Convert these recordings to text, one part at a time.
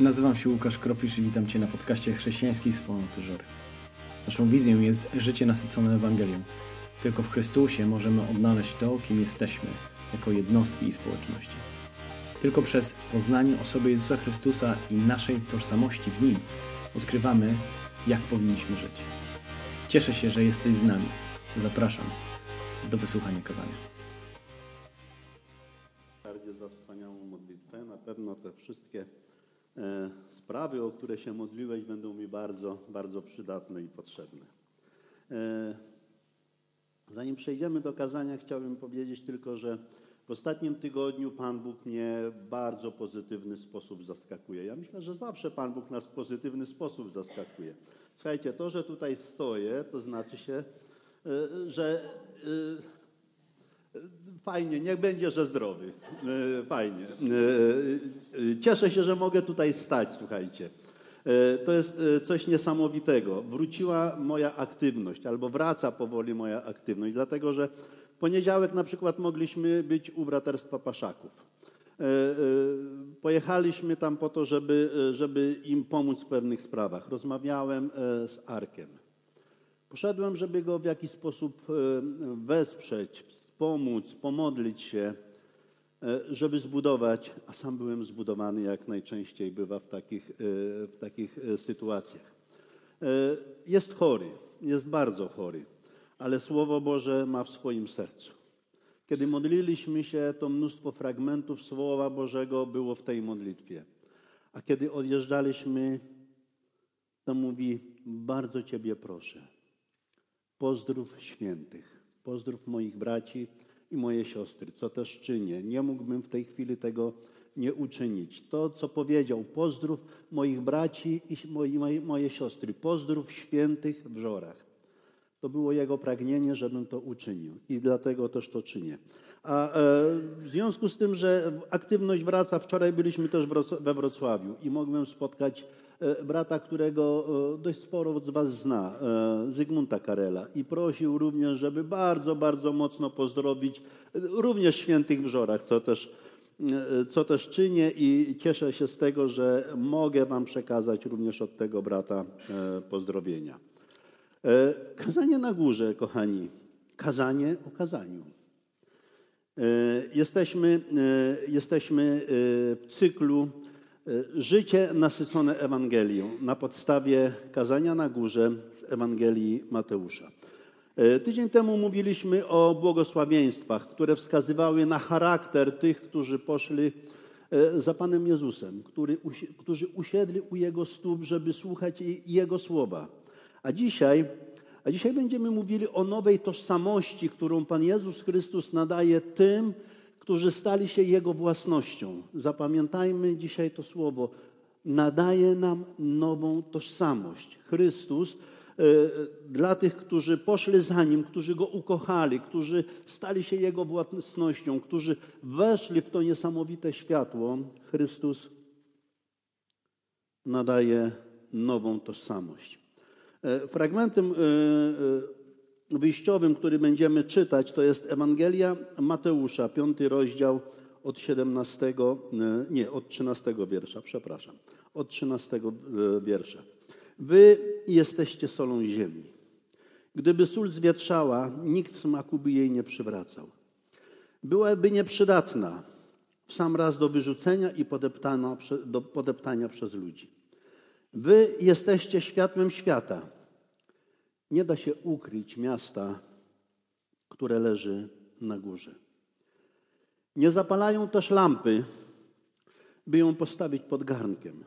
Nazywam się Łukasz Kropisz i witam Cię na podcaście Chrześcijańskiej Wspólnoty Żory. Naszą wizją jest życie nasycone Ewangelią. Tylko w Chrystusie możemy odnaleźć to, kim jesteśmy, jako jednostki i społeczności. Tylko przez poznanie osoby Jezusa Chrystusa i naszej tożsamości w Nim odkrywamy, jak powinniśmy żyć. Cieszę się, że jesteś z nami. Zapraszam do wysłuchania kazania. Bardzo za wspaniałą modlitwę. Na pewno te wszystkie sprawy, o które się modliłeś, będą mi bardzo, bardzo przydatne i potrzebne. E, zanim przejdziemy do kazania, chciałbym powiedzieć tylko, że w ostatnim tygodniu Pan Bóg mnie w bardzo pozytywny sposób zaskakuje. Ja myślę, że zawsze Pan Bóg nas w pozytywny sposób zaskakuje. Słuchajcie, to, że tutaj stoję, to znaczy się, e, że e, Fajnie, niech będzie, że zdrowy. E, Fajnie. E, e, Cieszę się, że mogę tutaj stać, słuchajcie. To jest coś niesamowitego. Wróciła moja aktywność, albo wraca powoli moja aktywność, dlatego że w poniedziałek na przykład mogliśmy być u Braterstwa Paszaków. Pojechaliśmy tam po to, żeby, żeby im pomóc w pewnych sprawach. Rozmawiałem z Arkiem. Poszedłem, żeby go w jakiś sposób wesprzeć, wspomóc, pomodlić się, e, żeby zbudować, a sam byłem zbudowany, jak najczęściej bywa w takich, e, w takich e, sytuacjach. Jest chory, jest bardzo chory, ale Słowo Boże ma w swoim sercu. Kiedy modliliśmy się, to mnóstwo fragmentów Słowa Bożego było w tej modlitwie. A kiedy odjeżdżaliśmy, to mówi: Bardzo Ciebie proszę, pozdrów świętych, pozdrów moich braci i moje siostry, co też czynię. Nie mógłbym w tej chwili tego nie uczynić. To, co powiedział, pozdrów moich braci i moje, moje siostry, pozdrów świętych w żorach. To było jego pragnienie, żebym to uczynił i dlatego też to czynię. A e, w związku z tym, że aktywność wraca, wczoraj byliśmy też we Wrocławiu i mogłem spotkać brata, którego e, dość sporo z Was zna, e, Zygmunta Karela i prosił również, żeby bardzo, bardzo mocno pozdrowić e, również świętych w żorach, co też, e, co też czynię i cieszę się z tego, że mogę Wam przekazać również od tego brata e, pozdrowienia. E, Kazanie na górze, kochani. Kazanie o kazaniu. E, Jesteśmy, e, jesteśmy e, w cyklu e, Życie nasycone Ewangelią na podstawie kazania na górze z Ewangelii Mateusza. E, Tydzień temu mówiliśmy o błogosławieństwach, które wskazywały na charakter tych, którzy poszli e, za Panem Jezusem, który, którzy usiedli u Jego stóp, żeby słuchać Jego słowa. A dzisiaj, a dzisiaj będziemy mówili o nowej tożsamości, którą Pan Jezus Chrystus nadaje tym, którzy stali się Jego własnością. Zapamiętajmy dzisiaj to słowo. Nadaje nam nową tożsamość. Chrystus e, dla tych, którzy poszli za Nim, którzy Go ukochali, którzy stali się Jego własnością, którzy weszli w to niesamowite światło, Chrystus nadaje nową tożsamość. E, Fragmentem e, wyjściowym, który będziemy czytać, to jest Ewangelia Mateusza, piąty rozdział od 17, e, nie, od 13 wiersza, przepraszam, od 13 e, wiersza. Wy jesteście solą ziemi. Gdyby sól zwietrzała, nikt smaku by jej nie przywracał. Byłaby nieprzydatna w sam raz do wyrzucenia i do podeptania przez ludzi. Wy jesteście światłem świata. Nie da się ukryć miasta, które leży na górze. Nie zapalają też lampy, by ją postawić pod garnkiem.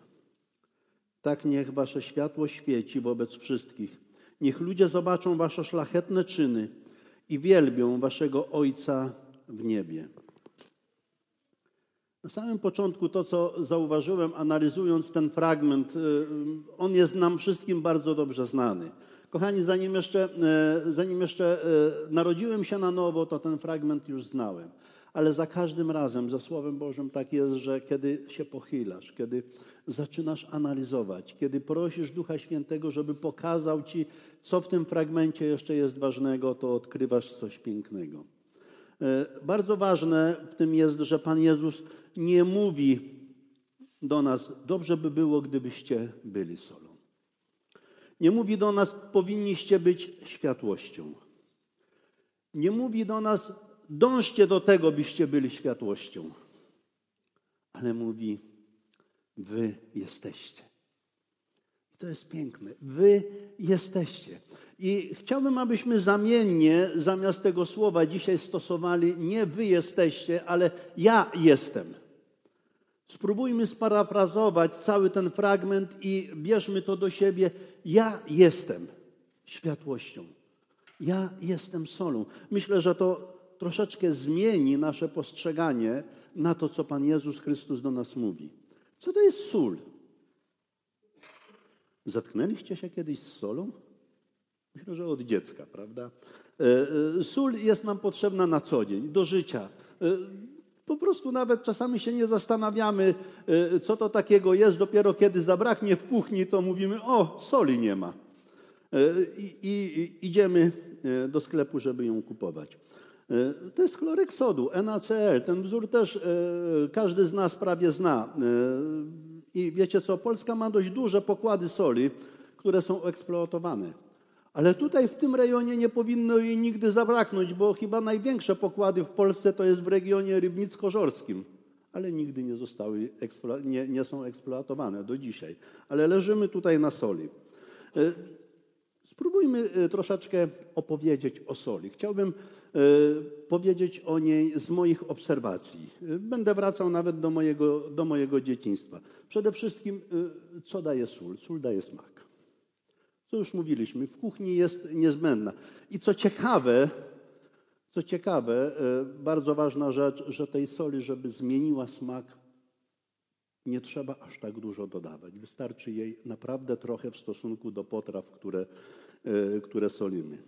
Tak niech wasze światło świeci wobec wszystkich. Niech ludzie zobaczą wasze szlachetne czyny i wielbią waszego Ojca w niebie. Na samym początku to, co zauważyłem, analizując ten fragment, y, on jest nam wszystkim bardzo dobrze znany. Kochani, zanim jeszcze, e, zanim jeszcze e, narodziłem się na nowo, to ten fragment już znałem. Ale za każdym razem ze Słowem Bożym tak jest, że kiedy się pochylasz, kiedy zaczynasz analizować, kiedy prosisz Ducha Świętego, żeby pokazał ci, co w tym fragmencie jeszcze jest ważnego, to odkrywasz coś pięknego. E, Bardzo ważne w tym jest, że Pan Jezus nie mówi do nas: Dobrze by było, gdybyście byli solą. Nie mówi do nas: Powinniście być światłością. Nie mówi do nas: Dążcie do tego, byście byli światłością. Ale mówi: Wy jesteście. I to jest piękne. Wy jesteście. I chciałbym, abyśmy zamiennie zamiast tego słowa dzisiaj stosowali nie wy jesteście, ale ja jestem. Spróbujmy sparafrazować cały ten fragment i bierzmy to do siebie. Ja jestem światłością. Ja jestem solą. Myślę, że to troszeczkę zmieni nasze postrzeganie na to, co Pan Jezus Chrystus do nas mówi. Co to jest sól? Zatknęliście się kiedyś z solą? Myślę, że od dziecka, prawda? E, e, sól jest nam potrzebna na co dzień, do życia. Po prostu nawet czasami się nie zastanawiamy, co to takiego jest. Dopiero kiedy zabraknie w kuchni, to mówimy: O, soli nie ma. I, i idziemy do sklepu, żeby ją kupować. To jest chlorek sodu, NaCl. Ten wzór też każdy z nas prawie zna. I wiecie co, Polska ma dość duże pokłady soli, które są eksploatowane. Ale tutaj w tym rejonie nie powinno jej nigdy zabraknąć, bo chyba największe pokłady w Polsce to jest w regionie rybnicko-żorskim. Ale nigdy nie zostały, nie, nie są eksploatowane do dzisiaj. Ale leżymy tutaj na soli. E, spróbujmy e, troszeczkę opowiedzieć o soli. Chciałbym e, powiedzieć o niej z moich obserwacji. Będę wracał nawet do mojego, do mojego dzieciństwa. Przede wszystkim, co daje sól? Sól daje smak. Co już mówiliśmy, w kuchni jest niezbędna. I co ciekawe, co ciekawe, e, bardzo ważna rzecz, że tej soli, żeby zmieniła smak, nie trzeba aż tak dużo dodawać. Wystarczy jej naprawdę trochę w stosunku do potraw, które, e, które solimy.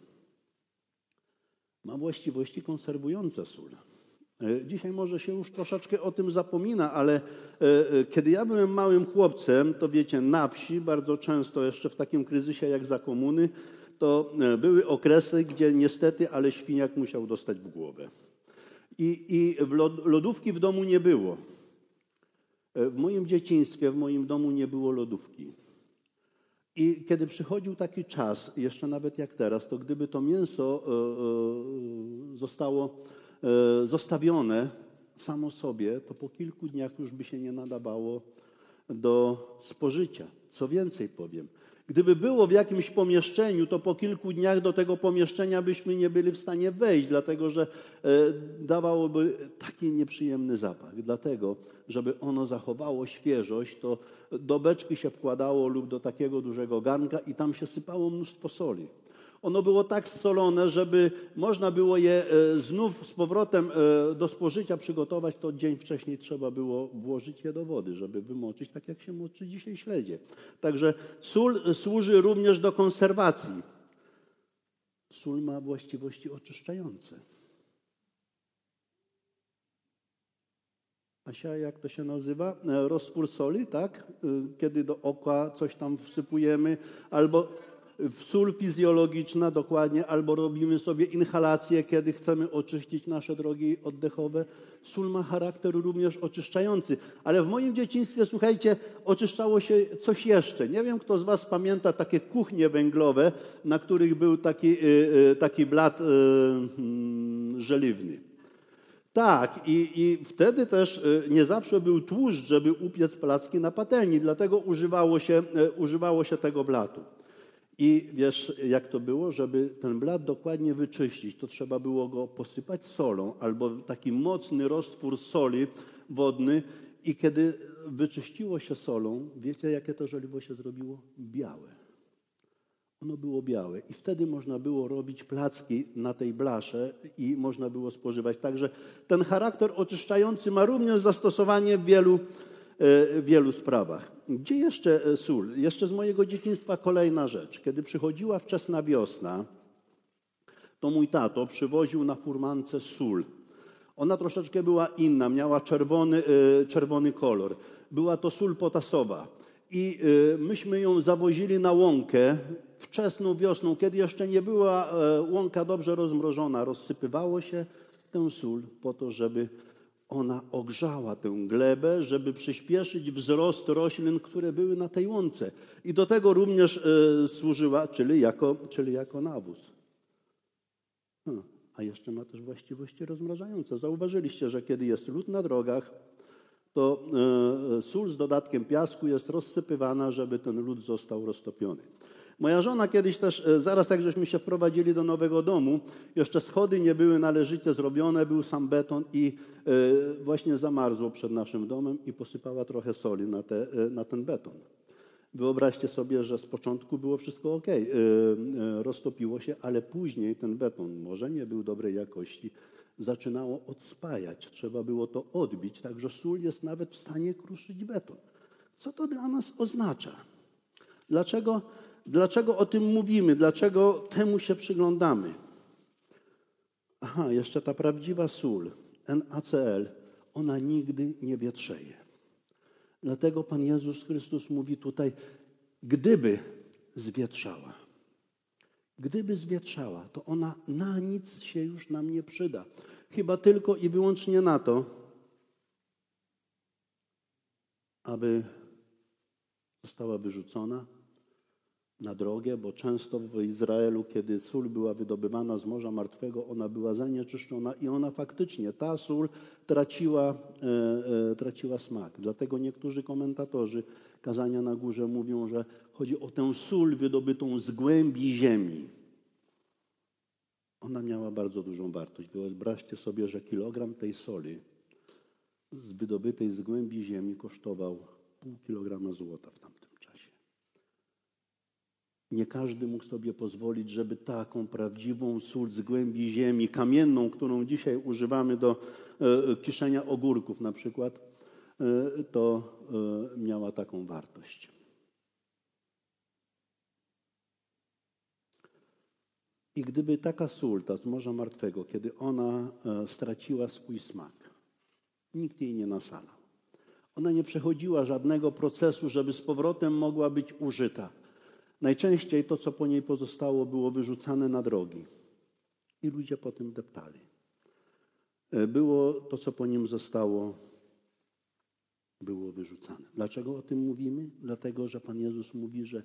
Ma właściwości konserwujące sól. E, dzisiaj może się już troszeczkę o tym zapomina, ale e, e, kiedy ja byłem małym chłopcem, to wiecie, na wsi bardzo często, jeszcze w takim kryzysie jak za komuny, to były okresy, gdzie niestety, ale świniak musiał dostać w głowę. I, i lodówki w domu nie było. W moim dzieciństwie, w moim domu nie było lodówki. I kiedy przychodził taki czas, jeszcze nawet jak teraz, to gdyby to mięso zostało zostawione samo sobie, to po kilku dniach już by się nie nadawało do spożycia. Co więcej powiem, gdyby było w jakimś pomieszczeniu, to po kilku dniach do tego pomieszczenia byśmy nie byli w stanie wejść, dlatego że e, dawałoby taki nieprzyjemny zapach. Dlatego, żeby ono zachowało świeżość, to do beczki się wkładało lub do takiego dużego garnka i tam się sypało mnóstwo soli. Ono było tak solone, żeby można było je e, znów z powrotem e, do spożycia przygotować, to dzień wcześniej trzeba było włożyć je do wody, żeby wymoczyć, tak jak się moczy dzisiaj śledzie. Także sól służy również do konserwacji. Sól ma właściwości oczyszczające. Asia, jak to się nazywa? E, roztwór soli, tak? Kiedy do oka coś tam wsypujemy, albo sól fizjologiczna dokładnie, albo robimy sobie inhalację, kiedy chcemy oczyścić nasze drogi oddechowe. Sól ma charakter również oczyszczający. Ale w moim dzieciństwie, słuchajcie, oczyszczało się coś jeszcze. Nie wiem, kto z Was pamięta takie kuchnie węglowe, na których był taki, y, y, taki blat y, mm, żeliwny. Tak, i, i wtedy też nie zawsze był tłuszcz, żeby upiec placki na patelni, dlatego używało się, używało się tego blatu. I wiesz, jak to było? Żeby ten blat dokładnie wyczyścić, to trzeba było go posypać solą albo taki mocny roztwór soli wodny. I kiedy wyczyściło się solą, wiecie, jakie to żeliwo się zrobiło? Białe. Ono było białe i wtedy można było robić placki na tej blasze i można było spożywać. Także ten charakter oczyszczający ma również zastosowanie w wielu w wielu sprawach. Gdzie jeszcze e, sól? Jeszcze z mojego dzieciństwa kolejna rzecz. Kiedy przychodziła wczesna wiosna, to mój tato przywoził na furmance sól. Ona troszeczkę była inna, miała czerwony, e, czerwony kolor. Była to sól potasowa. I myśmy ją zawozili na łąkę wczesną wiosną, kiedy jeszcze nie była łąka dobrze rozmrożona. Rozsypywało się tę sól po to, żeby ona ogrzała tę glebę, żeby przyspieszyć wzrost roślin, które były na tej łące. I do tego również e, służyła, czyli jako, czyli jako nawóz. Hmm. A jeszcze ma też właściwości rozmrażające. Zauważyliście, że kiedy jest lód na drogach, to e, sól z dodatkiem piasku jest rozsypywana, żeby ten lód został roztopiony. Moja żona kiedyś też, e, zaraz jak żeśmy się wprowadzili do nowego domu, jeszcze schody nie były należycie zrobione, był sam beton i e, właśnie zamarzło przed naszym domem i posypała trochę soli na, te, na ten beton. Wyobraźcie sobie, że z początku było wszystko ok, roztopiło się, ale później ten beton może nie był dobrej jakości, zaczynało odspajać. Trzeba było to odbić, także sól jest nawet w stanie kruszyć beton. Co to dla nas oznacza? Dlaczego, dlaczego o tym mówimy? Dlaczego temu się przyglądamy? Aha, jeszcze ta prawdziwa sól, NaCl, ona nigdy nie wietrzeje. Dlatego Pan Jezus Chrystus mówi tutaj, gdyby zwietrzała, gdyby zwietrzała, to ona na nic się już nam nie przyda. Chyba tylko i wyłącznie na to, aby została wyrzucona na drogę, bo często w Izraelu, kiedy sól była wydobywana z Morza Martwego, ona była zanieczyszczona i ona faktycznie, ta sól traciła, e, e, traciła smak. Dlatego niektórzy komentatorzy kazania na górze mówią, że chodzi o tę sól wydobytą z głębi ziemi. Ona miała bardzo dużą wartość. Wyobraźcie sobie, że kilogram tej soli wydobytej z głębi ziemi kosztował pół kilograma złota w tamtym. Nie każdy mógł sobie pozwolić, żeby taką prawdziwą sól z głębi ziemi, kamienną, którą dzisiaj używamy do e, kiszenia ogórków na przykład, e, to e, miała taką wartość. I gdyby taka sól, ta z Morza Martwego, kiedy ona e, straciła swój smak, nikt jej nie nasalał. Ona nie przechodziła żadnego procesu, żeby z powrotem mogła być użyta. Najczęściej to, co po niej pozostało, było wyrzucane na drogi. I ludzie po tym deptali. E, było to, co po nim zostało, było wyrzucane. Dlaczego o tym mówimy? Dlatego, że Pan Jezus mówi, że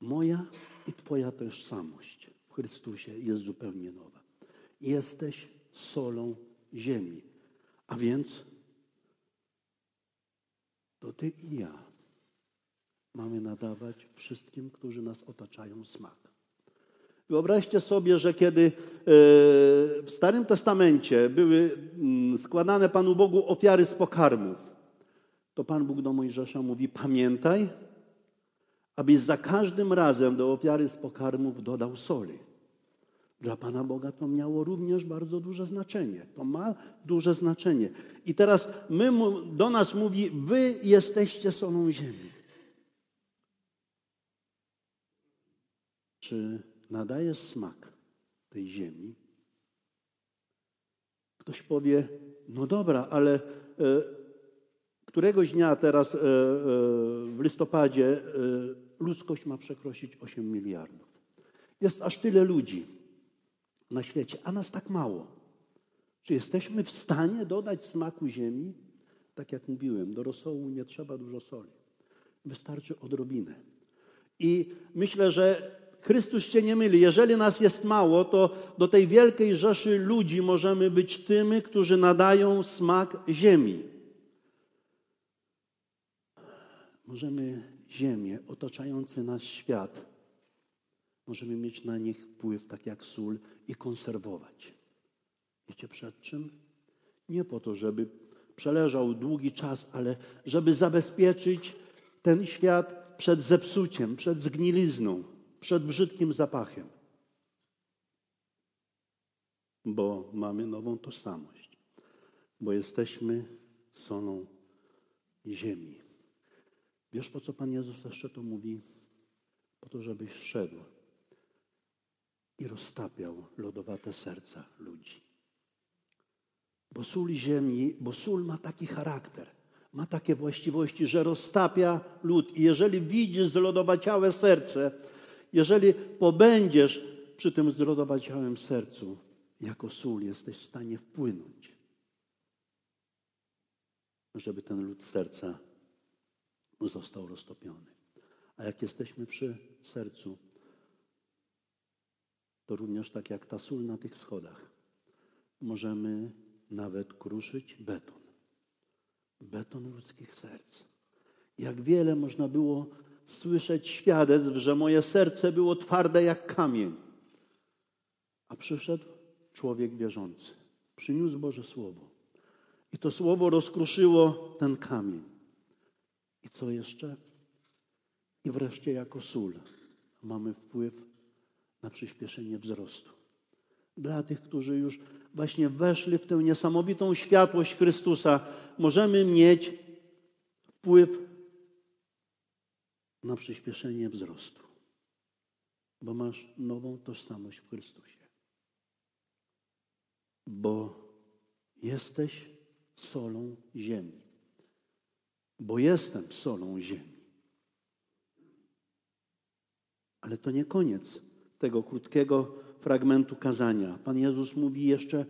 moja i Twoja tożsamość Chrystusie jest zupełnie nowa. Jesteś solą ziemi. A więc to ty i ja mamy nadawać wszystkim, którzy nas otaczają, smak. Wyobraźcie sobie, że kiedy e, w Starym Testamencie były mm, składane Panu Bogu ofiary z pokarmów, to Pan Bóg do Mojżesza mówi: Pamiętaj, abyś za każdym razem do ofiary z pokarmów dodał soli. Dla Pana Boga to miało również bardzo duże znaczenie. To ma duże znaczenie. I teraz my, do nas mówi, wy jesteście solą ziemi. Czy nadajesz smak tej ziemi? Ktoś powie, no dobra, ale e, któregoś dnia teraz e, e, w listopadzie ludzkość ma przekroczyć 8 miliardów. Jest aż tyle ludzi na świecie, a nas tak mało. Czy jesteśmy w stanie dodać smaku ziemi? Tak jak mówiłem, do rosołu nie trzeba dużo soli. Wystarczy odrobinę. I myślę, że Chrystus się nie myli. Jeżeli nas jest mało, to do tej wielkiej rzeszy ludzi możemy być tymi, którzy nadają smak ziemi. Możemy ziemię, otaczający nas świat, możemy mieć na nich wpływ, tak jak sól, i konserwować. Wiecie przed czym? Nie po to, żeby przeleżał długi czas, ale żeby zabezpieczyć ten świat przed zepsuciem, przed zgnilizną, przed brzydkim zapachem. Bo mamy nową tożsamość, bo jesteśmy solą ziemi. Wiesz, po co Pan Jezus jeszcze to mówi? Po to, żebyś szedł i roztapiał lodowate serca ludzi. Bo sól ziemi, bo sól ma taki charakter, ma takie właściwości, że roztapia lód. I jeżeli widzisz zlodowaciałe serce, jeżeli pobędziesz przy tym zlodowaciałym sercu, jako sól jesteś w stanie wpłynąć żeby ten lód serca został roztopiony. A jak jesteśmy przy sercu, to również tak jak ta sól na tych schodach, możemy nawet kruszyć beton. Beton ludzkich serc. Jak wiele można było słyszeć świadectw, że moje serce było twarde jak kamień. A przyszedł człowiek wierzący, przyniósł Boże Słowo. I to Słowo rozkruszyło ten kamień. I co jeszcze? I wreszcie jako sól mamy wpływ na przyspieszenie wzrostu. Dla tych, którzy już właśnie weszli w tę niesamowitą światłość Chrystusa, możemy mieć wpływ na przyspieszenie wzrostu, bo masz nową tożsamość w Chrystusie. Bo jesteś solą ziemi. Bo jestem solą ziemi. Ale to nie koniec tego krótkiego fragmentu kazania. Pan Jezus mówi jeszcze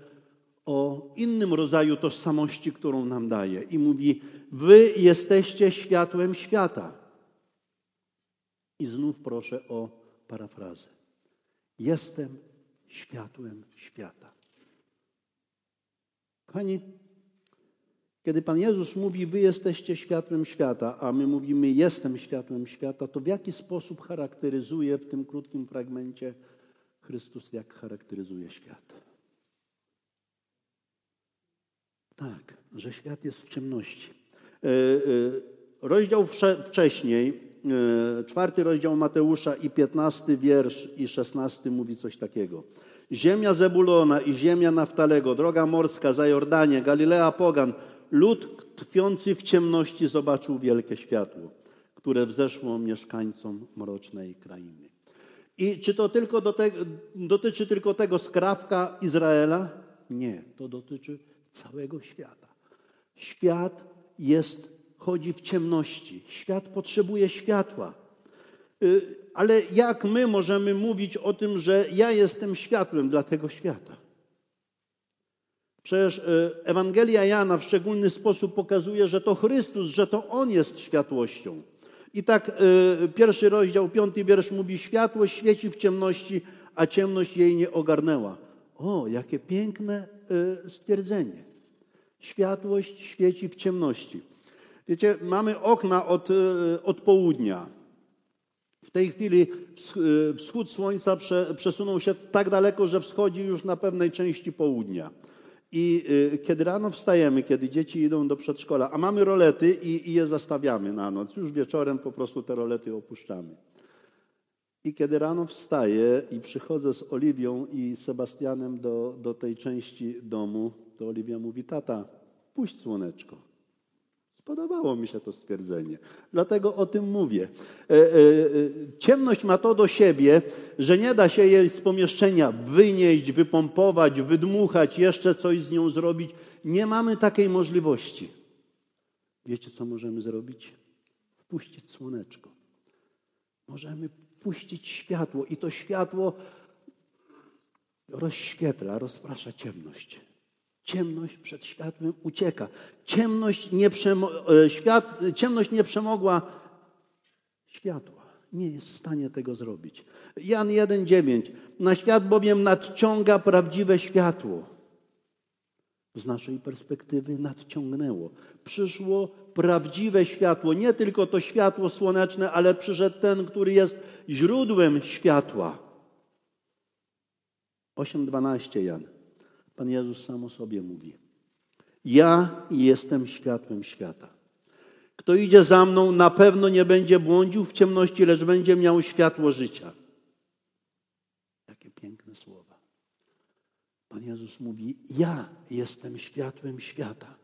o innym rodzaju tożsamości, którą nam daje. I mówi: Wy jesteście światłem świata. I znów proszę o parafrazę. Jestem światłem świata. Kochani, kiedy Pan Jezus mówi, wy jesteście światłem świata, a my mówimy, jestem światłem świata, to w jaki sposób charakteryzuje w tym krótkim fragmencie Chrystus, jak charakteryzuje świat? Tak, że świat jest w ciemności. E, e, rozdział wcześniej, czwarty rozdział Mateusza i piętnasty wiersz i szesnasty mówi coś takiego. Ziemia Zebulona i ziemia Naftalego, droga morska za Jordanię, Galilea Pogan, lud tkwiący w ciemności zobaczył wielkie światło, które wzeszło mieszkańcom mrocznej krainy. I czy to tylko dotyczy tylko tego skrawka Izraela? Nie, to dotyczy całego świata. Świat jest, chodzi w ciemności. Świat potrzebuje światła. Y, ale jak my możemy mówić o tym, że ja jestem światłem dla tego świata? Przecież e, Ewangelia Jana w szczególny sposób pokazuje, że to Chrystus, że to On jest światłością. I tak e, pierwszy rozdział, piąty wiersz mówi: Światłość świeci w ciemności, a ciemność jej nie ogarnęła. O, jakie piękne stwierdzenie. Światłość świeci w ciemności. Wiecie, mamy okna od, od południa. W tej chwili wschód słońca przesunął się tak daleko, że wschodzi już na pewnej części południa. I y, kiedy rano wstajemy, kiedy dzieci idą do przedszkola, a mamy rolety i, i je zastawiamy na noc, już wieczorem po prostu te rolety opuszczamy. I kiedy rano wstaję i przychodzę z Oliwią i Sebastianem do, do tej części domu, to Oliwia mówi, tata, puść słoneczko. Podobało mi się to stwierdzenie, dlatego o tym mówię. E, e, e, ciemność ma to do siebie, że nie da się jej z pomieszczenia wynieść, wypompować, wydmuchać, jeszcze coś z nią zrobić. Nie mamy takiej możliwości. Wiecie, co możemy zrobić? Wpuścić słoneczko. Możemy puścić światło i to światło rozświetla, rozprasza ciemność. Ciemność przed światłem ucieka. Ciemność nie, przemo- e, świat, ciemność nie przemogła światła. Nie jest w stanie tego zrobić. Jan 1,9. Na świat bowiem nadciąga prawdziwe światło. Z naszej perspektywy nadciągnęło. Przyszło prawdziwe światło. Nie tylko to światło słoneczne, ale przyszedł ten, który jest źródłem światła. 8,12 Jan. Pan Jezus sam o sobie mówi. Ja jestem światłem świata. Kto idzie za mną, na pewno nie będzie błądził w ciemności, lecz będzie miał światło życia. Jakie piękne słowa. Pan Jezus mówi: Ja jestem światłem świata.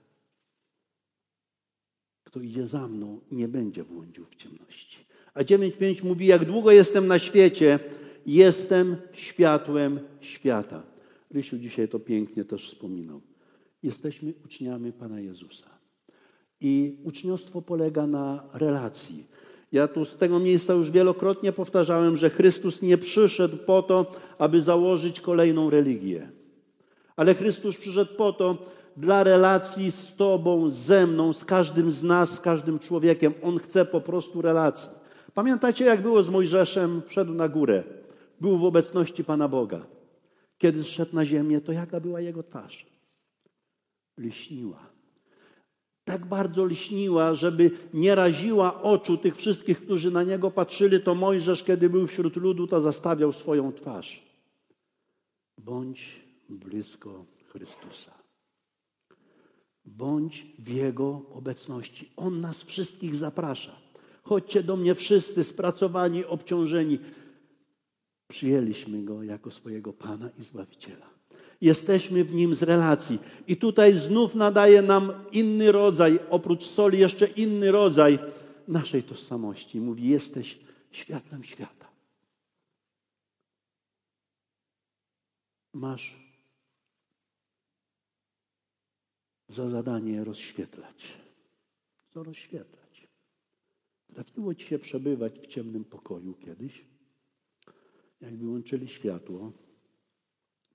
Kto idzie za mną, nie będzie błądził w ciemności. A 9:5 mówi: Jak długo jestem na świecie, jestem światłem świata. Rysiu dzisiaj to pięknie też wspominał. Jesteśmy uczniami Pana Jezusa. I uczniostwo polega na relacji. Ja tu z tego miejsca już wielokrotnie powtarzałem, że Chrystus nie przyszedł po to, aby założyć kolejną religię. Ale Chrystus przyszedł po to, dla relacji z Tobą, ze mną, z każdym z nas, z każdym człowiekiem. On chce po prostu relacji. Pamiętacie, jak było z Mojżeszem? Wszedł na górę. Był w obecności Pana Boga. Kiedy zszedł na ziemię, to jaka była jego twarz? Liśniła. Tak bardzo liśniła, żeby nie raziła oczu tych wszystkich, którzy na niego patrzyli, to Mojżesz, kiedy był wśród ludu, to zastawiał swoją twarz. Bądź blisko Chrystusa. Bądź w Jego obecności. On nas wszystkich zaprasza. Chodźcie do mnie wszyscy spracowani, obciążeni. Przyjęliśmy Go jako swojego Pana i Zbawiciela. Jesteśmy w Nim z relacji. I tutaj znów nadaje nam inny rodzaj, oprócz soli jeszcze inny rodzaj naszej tożsamości. Mówi, jesteś światłem świata. Masz za zadanie rozświetlać. Co rozświetlać? Trafiło ci się przebywać w ciemnym pokoju kiedyś? Jak wyłączyli światło,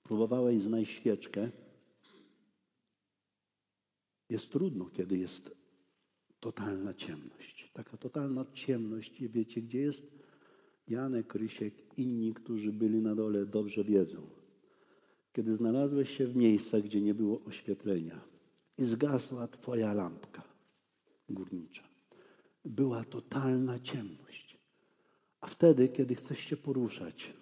próbowałeś znaleźć świeczkę. Jest trudno, kiedy jest totalna ciemność. Taka totalna ciemność, i wiecie gdzie jest? Janek, Rysiek, inni, którzy byli na dole, dobrze wiedzą. Kiedy znalazłeś się w miejscach, gdzie nie było oświetlenia i zgasła twoja lampka górnicza, była totalna ciemność. A wtedy, kiedy chcesz się poruszać,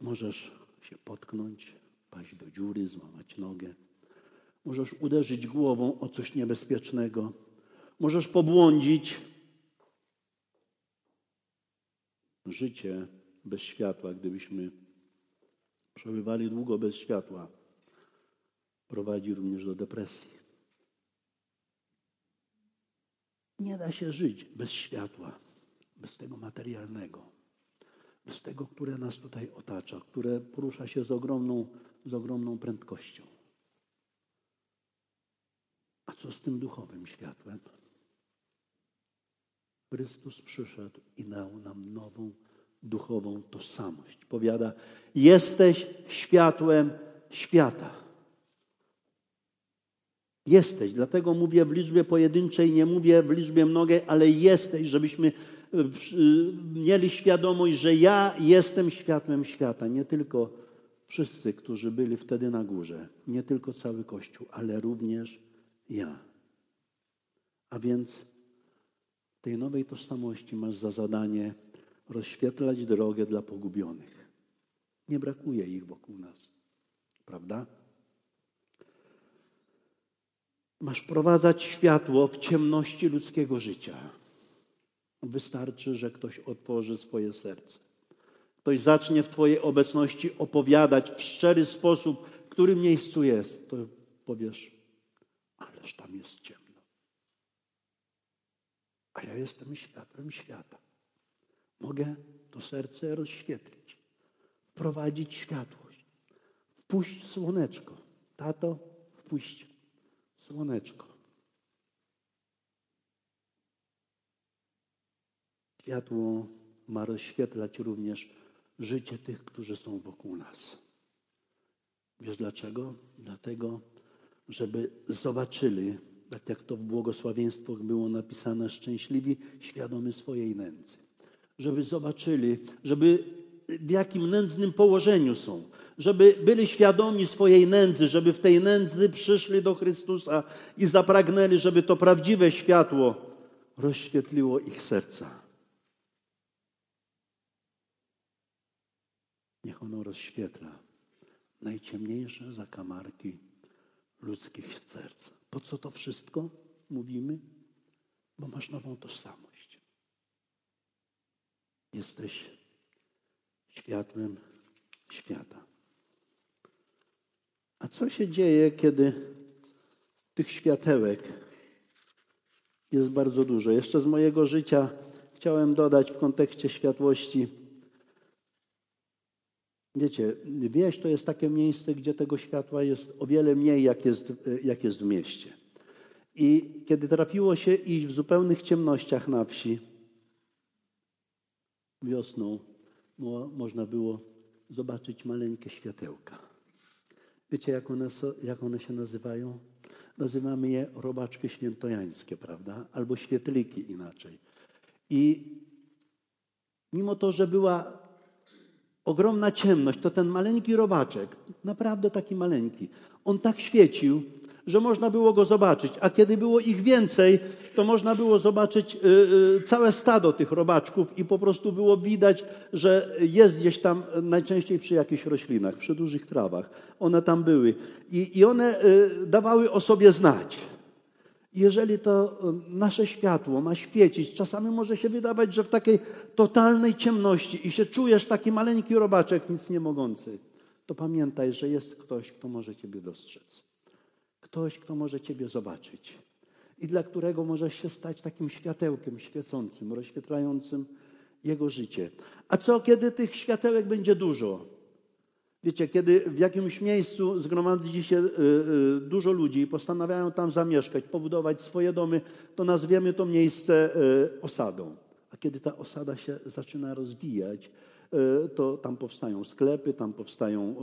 możesz się potknąć, paść do dziury, złamać nogę. Możesz uderzyć głową o coś niebezpiecznego. Możesz pobłądzić. Życie bez światła, gdybyśmy przebywali długo bez światła, prowadzi również do depresji. Nie da się żyć bez światła, bez tego materialnego, bez tego, które nas tutaj otacza, które porusza się z ogromną, z ogromną prędkością. A co z tym duchowym światłem? Chrystus przyszedł i dał nam nową duchową tożsamość. Powiada: Jesteś światłem świata. Jesteś, dlatego mówię w liczbie pojedynczej, nie mówię w liczbie mnogiej, ale jesteś, żebyśmy mieli świadomość, że ja jestem światłem świata. Nie tylko wszyscy, którzy byli wtedy na górze, nie tylko cały Kościół, ale również ja. A więc tej nowej tożsamości masz za zadanie rozświetlać drogę dla pogubionych. Nie brakuje ich wokół nas, prawda? Masz wprowadzać światło w ciemności ludzkiego życia. Wystarczy, że ktoś otworzy swoje serce. Ktoś zacznie w Twojej obecności opowiadać w szczery sposób, w którym miejscu jest, to powiesz, ależ tam jest ciemno. A ja jestem światłem świata. Mogę to serce rozświetlić, wprowadzić światłość, wpuść słoneczko. Tato, wpuść słoneczko. Światło ma rozświetlać również życie tych, którzy są wokół nas. Wiesz dlaczego? Dlatego, żeby zobaczyli, tak jak to w błogosławieństwach było napisane, szczęśliwi, świadomy swojej nędzy żeby zobaczyli, żeby w jakim nędznym położeniu są, żeby byli świadomi swojej nędzy, żeby w tej nędzy przyszli do Chrystusa i zapragnęli, żeby to prawdziwe światło rozświetliło ich serca. Niech ono rozświetla najciemniejsze zakamarki ludzkich serc. Po co to wszystko mówimy? Bo masz nową tożsamość. Jesteś światłem świata. A co się dzieje, kiedy tych światełek jest bardzo dużo? Jeszcze z mojego życia chciałem dodać w kontekście światłości. Wiecie, wieś to jest takie miejsce, gdzie tego światła jest o wiele mniej, jak jest, jak jest w mieście. I kiedy trafiło się iść w zupełnych ciemnościach na wsi, wiosną można było zobaczyć maleńkie światełka. Wiecie, jak one, jak one się nazywają? Nazywamy je robaczki świętojańskie, prawda? Albo świetliki inaczej. I mimo to, że była ogromna ciemność, to ten maleńki robaczek, naprawdę taki maleńki, on tak świecił, że można było go zobaczyć. A kiedy było ich więcej, to można było zobaczyć y, y, całe stado tych robaczków i po prostu było widać, że jest gdzieś tam, najczęściej przy jakichś roślinach, przy dużych trawach. One tam były i, i one y, dawały o sobie znać. Jeżeli to nasze światło ma świecić, czasami może się wydawać, że w takiej totalnej ciemności i się czujesz taki maleńki robaczek, nic nie mogący, to pamiętaj, że jest ktoś, kto może Ciebie dostrzec. Ktoś, kto może Ciebie zobaczyć i dla którego możesz się stać takim światełkiem świecącym, rozświetlającym jego życie. A co, kiedy tych światełek będzie dużo? Wiecie, kiedy w jakimś miejscu zgromadzi się y, y, dużo ludzi i postanawiają tam zamieszkać, pobudować swoje domy, to nazwiemy to miejsce y, osadą. A kiedy ta osada się zaczyna rozwijać, to tam powstają sklepy, tam powstają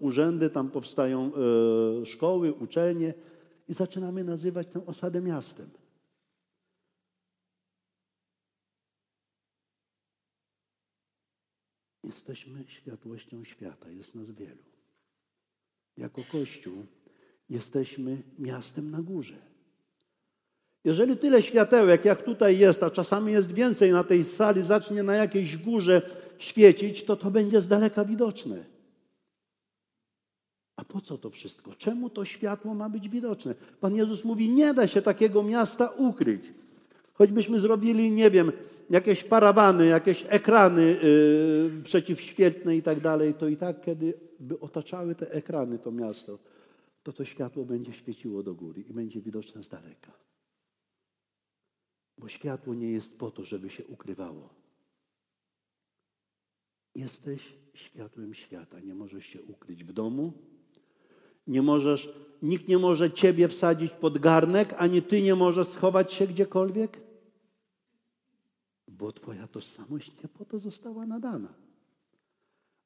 urzędy, tam powstają szkoły, uczelnie i zaczynamy nazywać tę osadę miastem. Jesteśmy światłością świata, jest nas wielu. Jako Kościół jesteśmy miastem na górze. Jeżeli tyle światełek, jak tutaj jest, a czasami jest więcej na tej sali, zacznie na jakiejś górze świecić, to to będzie z daleka widoczne. A po co to wszystko? Czemu to światło ma być widoczne? Pan Jezus mówi, nie da się takiego miasta ukryć. Choćbyśmy zrobili, nie wiem, jakieś parawany, jakieś ekrany yy, przeciwświetne i tak dalej, to i tak, kiedy by otaczały te ekrany to miasto, to to światło będzie świeciło do góry i będzie widoczne z daleka. Bo światło nie jest po to, żeby się ukrywało. Jesteś światłem świata. Nie możesz się ukryć w domu. Nie możesz, nikt nie może ciebie wsadzić pod garnek, ani ty nie możesz schować się gdziekolwiek bo Twoja tożsamość nie po to została nadana.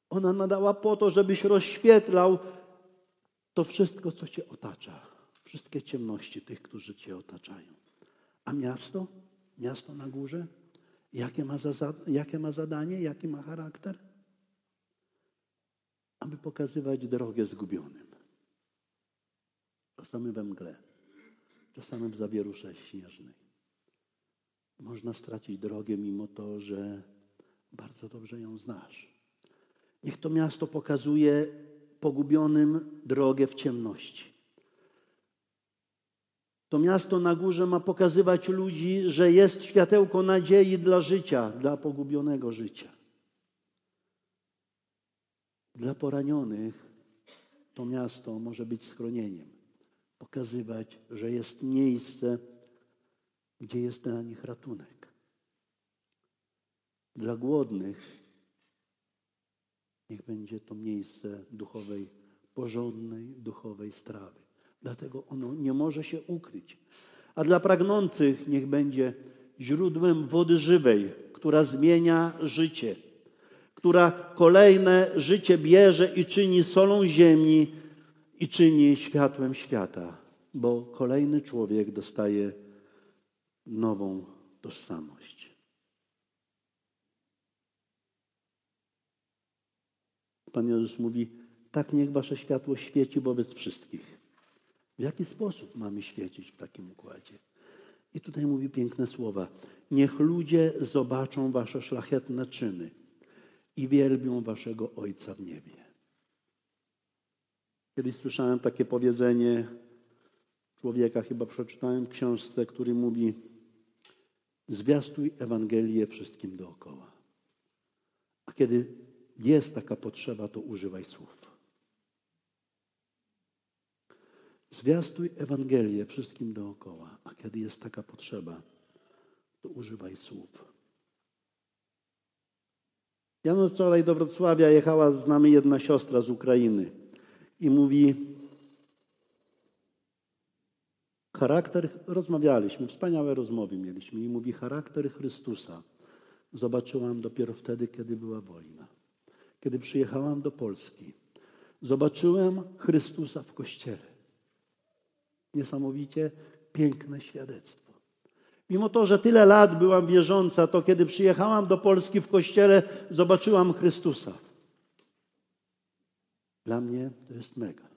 Ona nadała po to, żebyś rozświetlał to wszystko, co Cię otacza. Wszystkie ciemności tych, którzy Cię otaczają. A miasto? Miasto na górze? Jakie ma, za, jakie ma zadanie? Jaki ma charakter? Aby pokazywać drogę zgubionym. Czasami we mgle, czasami w zawierusze śnieżnej. Można stracić drogę, mimo to, że bardzo dobrze ją znasz. Niech to miasto pokazuje pogubionym drogę w ciemności. To miasto na górze ma pokazywać ludzi, że jest światełko nadziei dla życia, dla pogubionego życia. Dla poranionych to miasto może być schronieniem, pokazywać, że jest miejsce, gdzie jest dla nich ratunek. Dla głodnych niech będzie to miejsce duchowej, porządnej duchowej strawy. Dlatego ono nie może się ukryć. A dla pragnących niech będzie źródłem wody żywej, która zmienia życie, która kolejne życie bierze i czyni solą ziemi i czyni światłem świata, bo kolejny człowiek dostaje nową tożsamość. Pan Jezus mówi, tak niech wasze światło świeci wobec wszystkich. W jaki sposób mamy świecić w takim układzie? I tutaj mówi piękne słowa. Niech ludzie zobaczą wasze szlachetne czyny i wielbią waszego Ojca w niebie. Kiedyś słyszałem takie powiedzenie człowieka, chyba przeczytałem książce, który mówi, Zwiastuj Ewangelię wszystkim dookoła. A kiedy jest taka potrzeba, to używaj słów. Zwiastuj Ewangelię wszystkim dookoła, a kiedy jest taka potrzeba, to używaj słów. Jano wczoraj do Wrocławia jechała z nami jedna siostra z Ukrainy i mówi, Charakter, rozmawialiśmy, wspaniałe rozmowy mieliśmy i mówi, charakter Chrystusa zobaczyłam dopiero wtedy, kiedy była wojna. Kiedy przyjechałam do Polski, Zobaczyłem Chrystusa w kościele. Niesamowicie piękne świadectwo. Mimo to, że tyle lat byłam wierząca, to kiedy przyjechałam do Polski w kościele, zobaczyłam Chrystusa. Dla mnie to jest mega.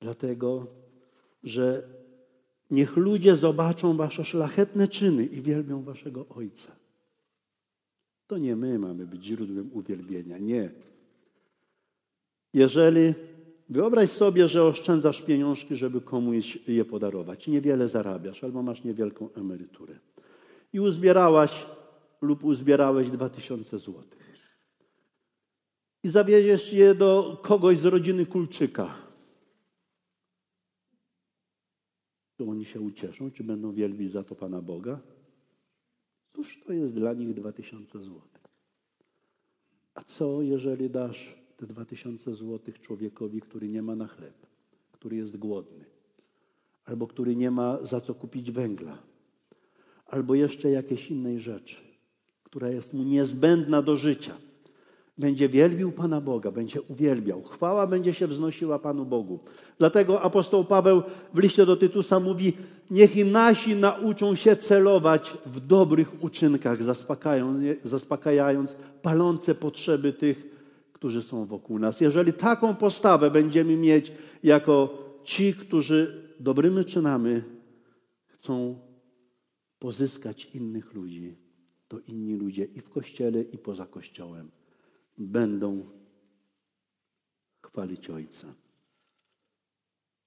Dlatego, że niech ludzie zobaczą wasze szlachetne czyny i wielbią waszego Ojca. To nie my mamy być źródłem uwielbienia, nie. Jeżeli wyobraź sobie, że oszczędzasz pieniążki, żeby komuś je podarować, niewiele zarabiasz albo masz niewielką emeryturę i uzbierałaś lub uzbierałeś dwa tysiące złotych i zawieziesz je do kogoś z rodziny Kulczyka, to oni się ucieszą, czy będą wielbić za to Pana Boga? Cóż to jest dla nich dwa tysiące złotych? A co, jeżeli dasz te dwa tysiące złotych człowiekowi, który nie ma na chleb, który jest głodny, albo który nie ma za co kupić węgla, albo jeszcze jakiejś innej rzeczy, która jest mu niezbędna do życia? Będzie wielbił Pana Boga, będzie uwielbiał. Chwała będzie się wznosiła Panu Bogu. Dlatego apostoł Paweł w liście do Tytusa mówi: Niech i nasi nauczą się celować w dobrych uczynkach, zaspokajając palące potrzeby tych, którzy są wokół nas. Jeżeli taką postawę będziemy mieć jako ci, którzy dobrymi czynami chcą pozyskać innych ludzi, to inni ludzie i w kościele, i poza kościołem będą chwalić Ojca.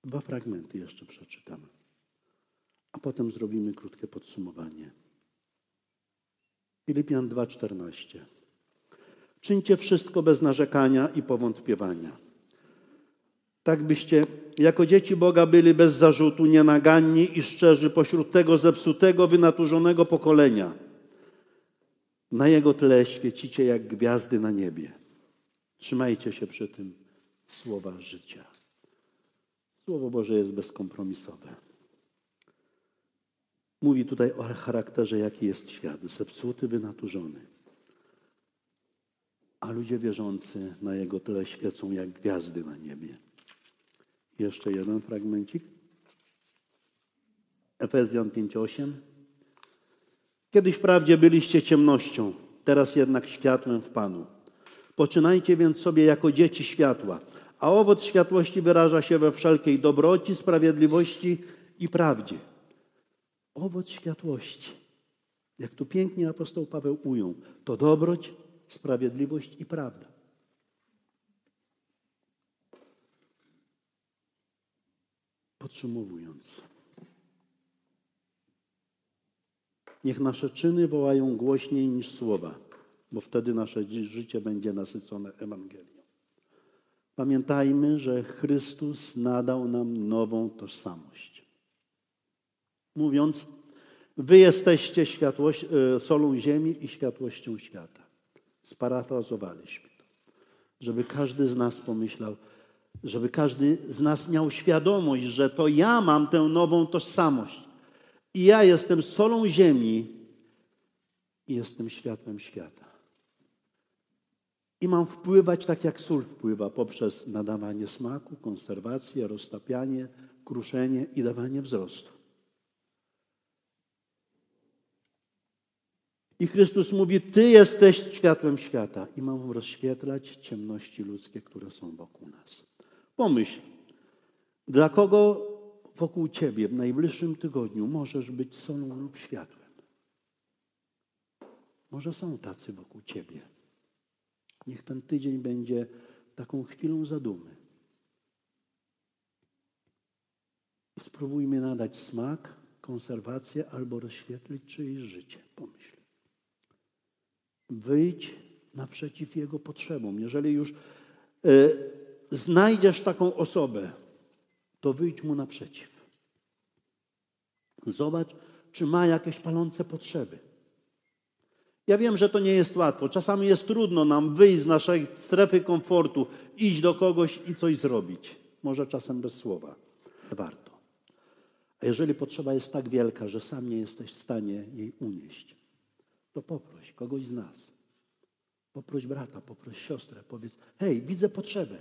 Dwa fragmenty jeszcze przeczytam, a potem zrobimy krótkie podsumowanie. Filipian 2:14. Czyńcie wszystko bez narzekania i powątpiewania. Tak byście jako dzieci Boga byli bez zarzutu, nienaganni i szczerzy pośród tego zepsutego, wynaturzonego pokolenia na Jego tle świecicie jak gwiazdy na niebie. Trzymajcie się przy tym słowa życia. Słowo Boże jest bezkompromisowe. Mówi tutaj o charakterze, jaki jest świat. Zepsuty, wynaturzony. A ludzie wierzący na Jego tle świecą jak gwiazdy na niebie. Jeszcze jeden fragmencik. Efezjan 5:8. Kiedyś wprawdzie byliście ciemnością, teraz jednak światłem w Panu. Poczynajcie więc sobie jako dzieci światła, a owoc światłości wyraża się we wszelkiej dobroci, sprawiedliwości i prawdzie. Owoc światłości, jak tu pięknie apostoł Paweł ujął, to dobroć, sprawiedliwość i prawda. Podsumowując, Niech nasze czyny wołają głośniej niż słowa, bo wtedy nasze życie będzie nasycone Ewangelią. Pamiętajmy, że Chrystus nadał nam nową tożsamość. Mówiąc, wy jesteście światłość, e, solą ziemi i światłością świata. Sparafrazowaliśmy to. Żeby każdy z nas pomyślał, żeby każdy z nas miał świadomość, że to ja mam tę nową tożsamość. I ja jestem solą ziemi i jestem światłem świata. I mam wpływać tak, jak sól wpływa poprzez nadawanie smaku, konserwację, roztapianie, kruszenie i dawanie wzrostu. I Chrystus mówi: Ty jesteś światłem świata i mam rozświetlać ciemności ludzkie, które są wokół nas. Pomyśl, dla kogo wokół ciebie w najbliższym tygodniu możesz być solą lub światłem. Może są tacy wokół ciebie. Niech ten tydzień będzie taką chwilą zadumy. Spróbujmy nadać smak, konserwację albo rozświetlić czyjeś życie. Pomyśl. Wyjdź naprzeciw jego potrzebom. Jeżeli już y, znajdziesz taką osobę, to wyjdź mu naprzeciw. Zobacz, czy ma jakieś palące potrzeby. Ja wiem, że to nie jest łatwo. Czasami jest trudno nam wyjść z naszej strefy komfortu, iść do kogoś i coś zrobić. Może czasem bez słowa. Warto. A jeżeli potrzeba jest tak wielka, że sam nie jesteś w stanie jej unieść, to poproś kogoś z nas. Poproś brata, poproś siostrę, powiedz: Hej, widzę potrzebę.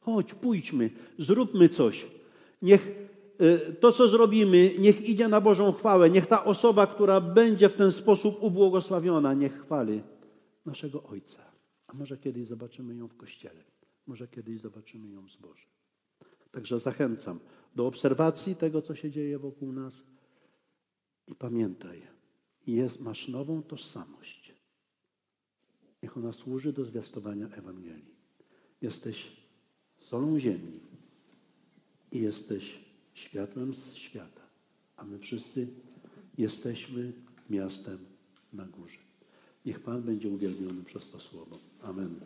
Chodź, pójdźmy, zróbmy coś. Niech y, to, co zrobimy, niech idzie na Bożą chwałę. Niech ta osoba, która będzie w ten sposób ubłogosławiona, niech chwali naszego Ojca. A może kiedyś zobaczymy ją w kościele. Może kiedyś zobaczymy ją w zborze. Także zachęcam do obserwacji tego, co się dzieje wokół nas. I pamiętaj, jest, masz nową tożsamość. Niech ona służy do zwiastowania Ewangelii. Jesteś solą ziemi i jesteś światłem z świata. A my wszyscy jesteśmy miastem na górze. Niech Pan będzie uwielbiony przez to słowo. Amen.